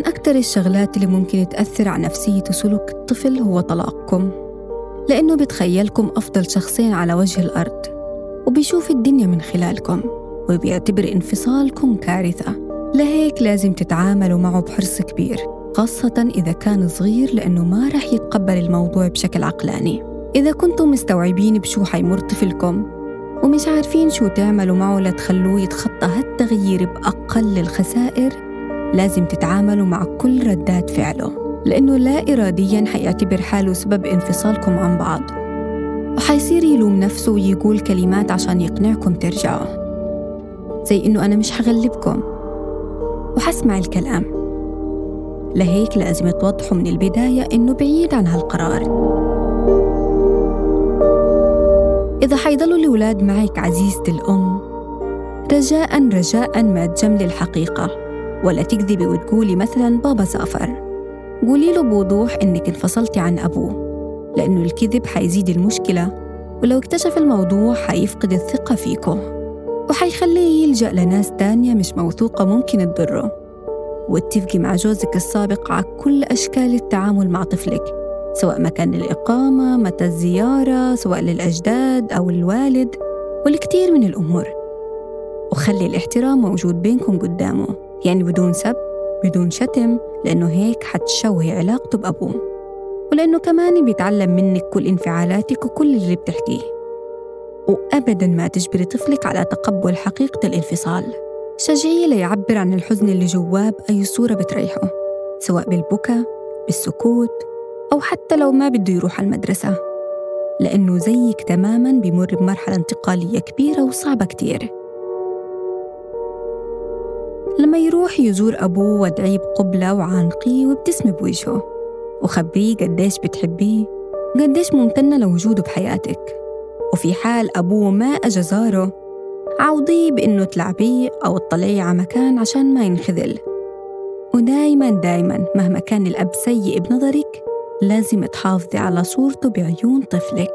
أكتر الشغلات اللي ممكن تأثر على نفسية وسلوك الطفل هو طلاقكم. لأنه بتخيلكم أفضل شخصين على وجه الأرض وبيشوف الدنيا من خلالكم وبيعتبر انفصالكم كارثة. لهيك لازم تتعاملوا معه بحرص كبير خاصة إذا كان صغير لأنه ما رح يتقبل الموضوع بشكل عقلاني. إذا كنتم مستوعبين بشو حيمر طفلكم ومش عارفين شو تعملوا معه لتخلوه يتخطى هالتغيير بأقل الخسائر لازم تتعاملوا مع كل ردات فعله لأنه لا إرادياً حيعتبر حاله سبب انفصالكم عن بعض. وحيصير يلوم نفسه ويقول كلمات عشان يقنعكم ترجعوا. زي إنه أنا مش حغلبكم وحسمع الكلام. لهيك لازم توضحوا من البداية إنه بعيد عن هالقرار. إذا حيضلوا الأولاد معك عزيزتي الأم رجاء رجاء ما تجملي الحقيقة. ولا تكذبي وتقولي مثلا بابا سافر. قولي له بوضوح إنك انفصلتي عن أبوه لأنه الكذب حيزيد المشكلة ولو اكتشف الموضوع حيفقد الثقة فيكم وحيخليه يلجأ لناس تانية مش موثوقة ممكن تضره. واتفقي مع جوزك السابق على كل أشكال التعامل مع طفلك سواء مكان الإقامة متى الزيارة سواء للأجداد أو الوالد والكثير من الأمور. وخلي الاحترام موجود بينكم قدامه. يعني بدون سب بدون شتم لأنه هيك حتشوهي علاقته بأبوه ولأنه كمان بيتعلم منك كل انفعالاتك وكل اللي بتحكيه. وأبدا ما تجبري طفلك على تقبل حقيقة الانفصال. شجعيه ليعبر عن الحزن اللي جواه بأي صورة بتريحه سواء بالبكاء بالسكوت أو حتى لو ما بده يروح المدرسة. لأنه زيك تماما بمر بمرحلة انتقالية كبيرة وصعبة كتير. لما يروح يزور أبوه وادعيه بقبلة وعانقيه وابتسمي بوجهه. وخبريه قديش بتحبيه؟ وقديش ممتنة لوجوده بحياتك؟ وفي حال أبوه ما أجا زاره عوضيه بإنه تلعبيه أو تطلعيه على مكان عشان ما ينخذل. ودايما دايما مهما كان الأب سيء بنظرك لازم تحافظي على صورته بعيون طفلك.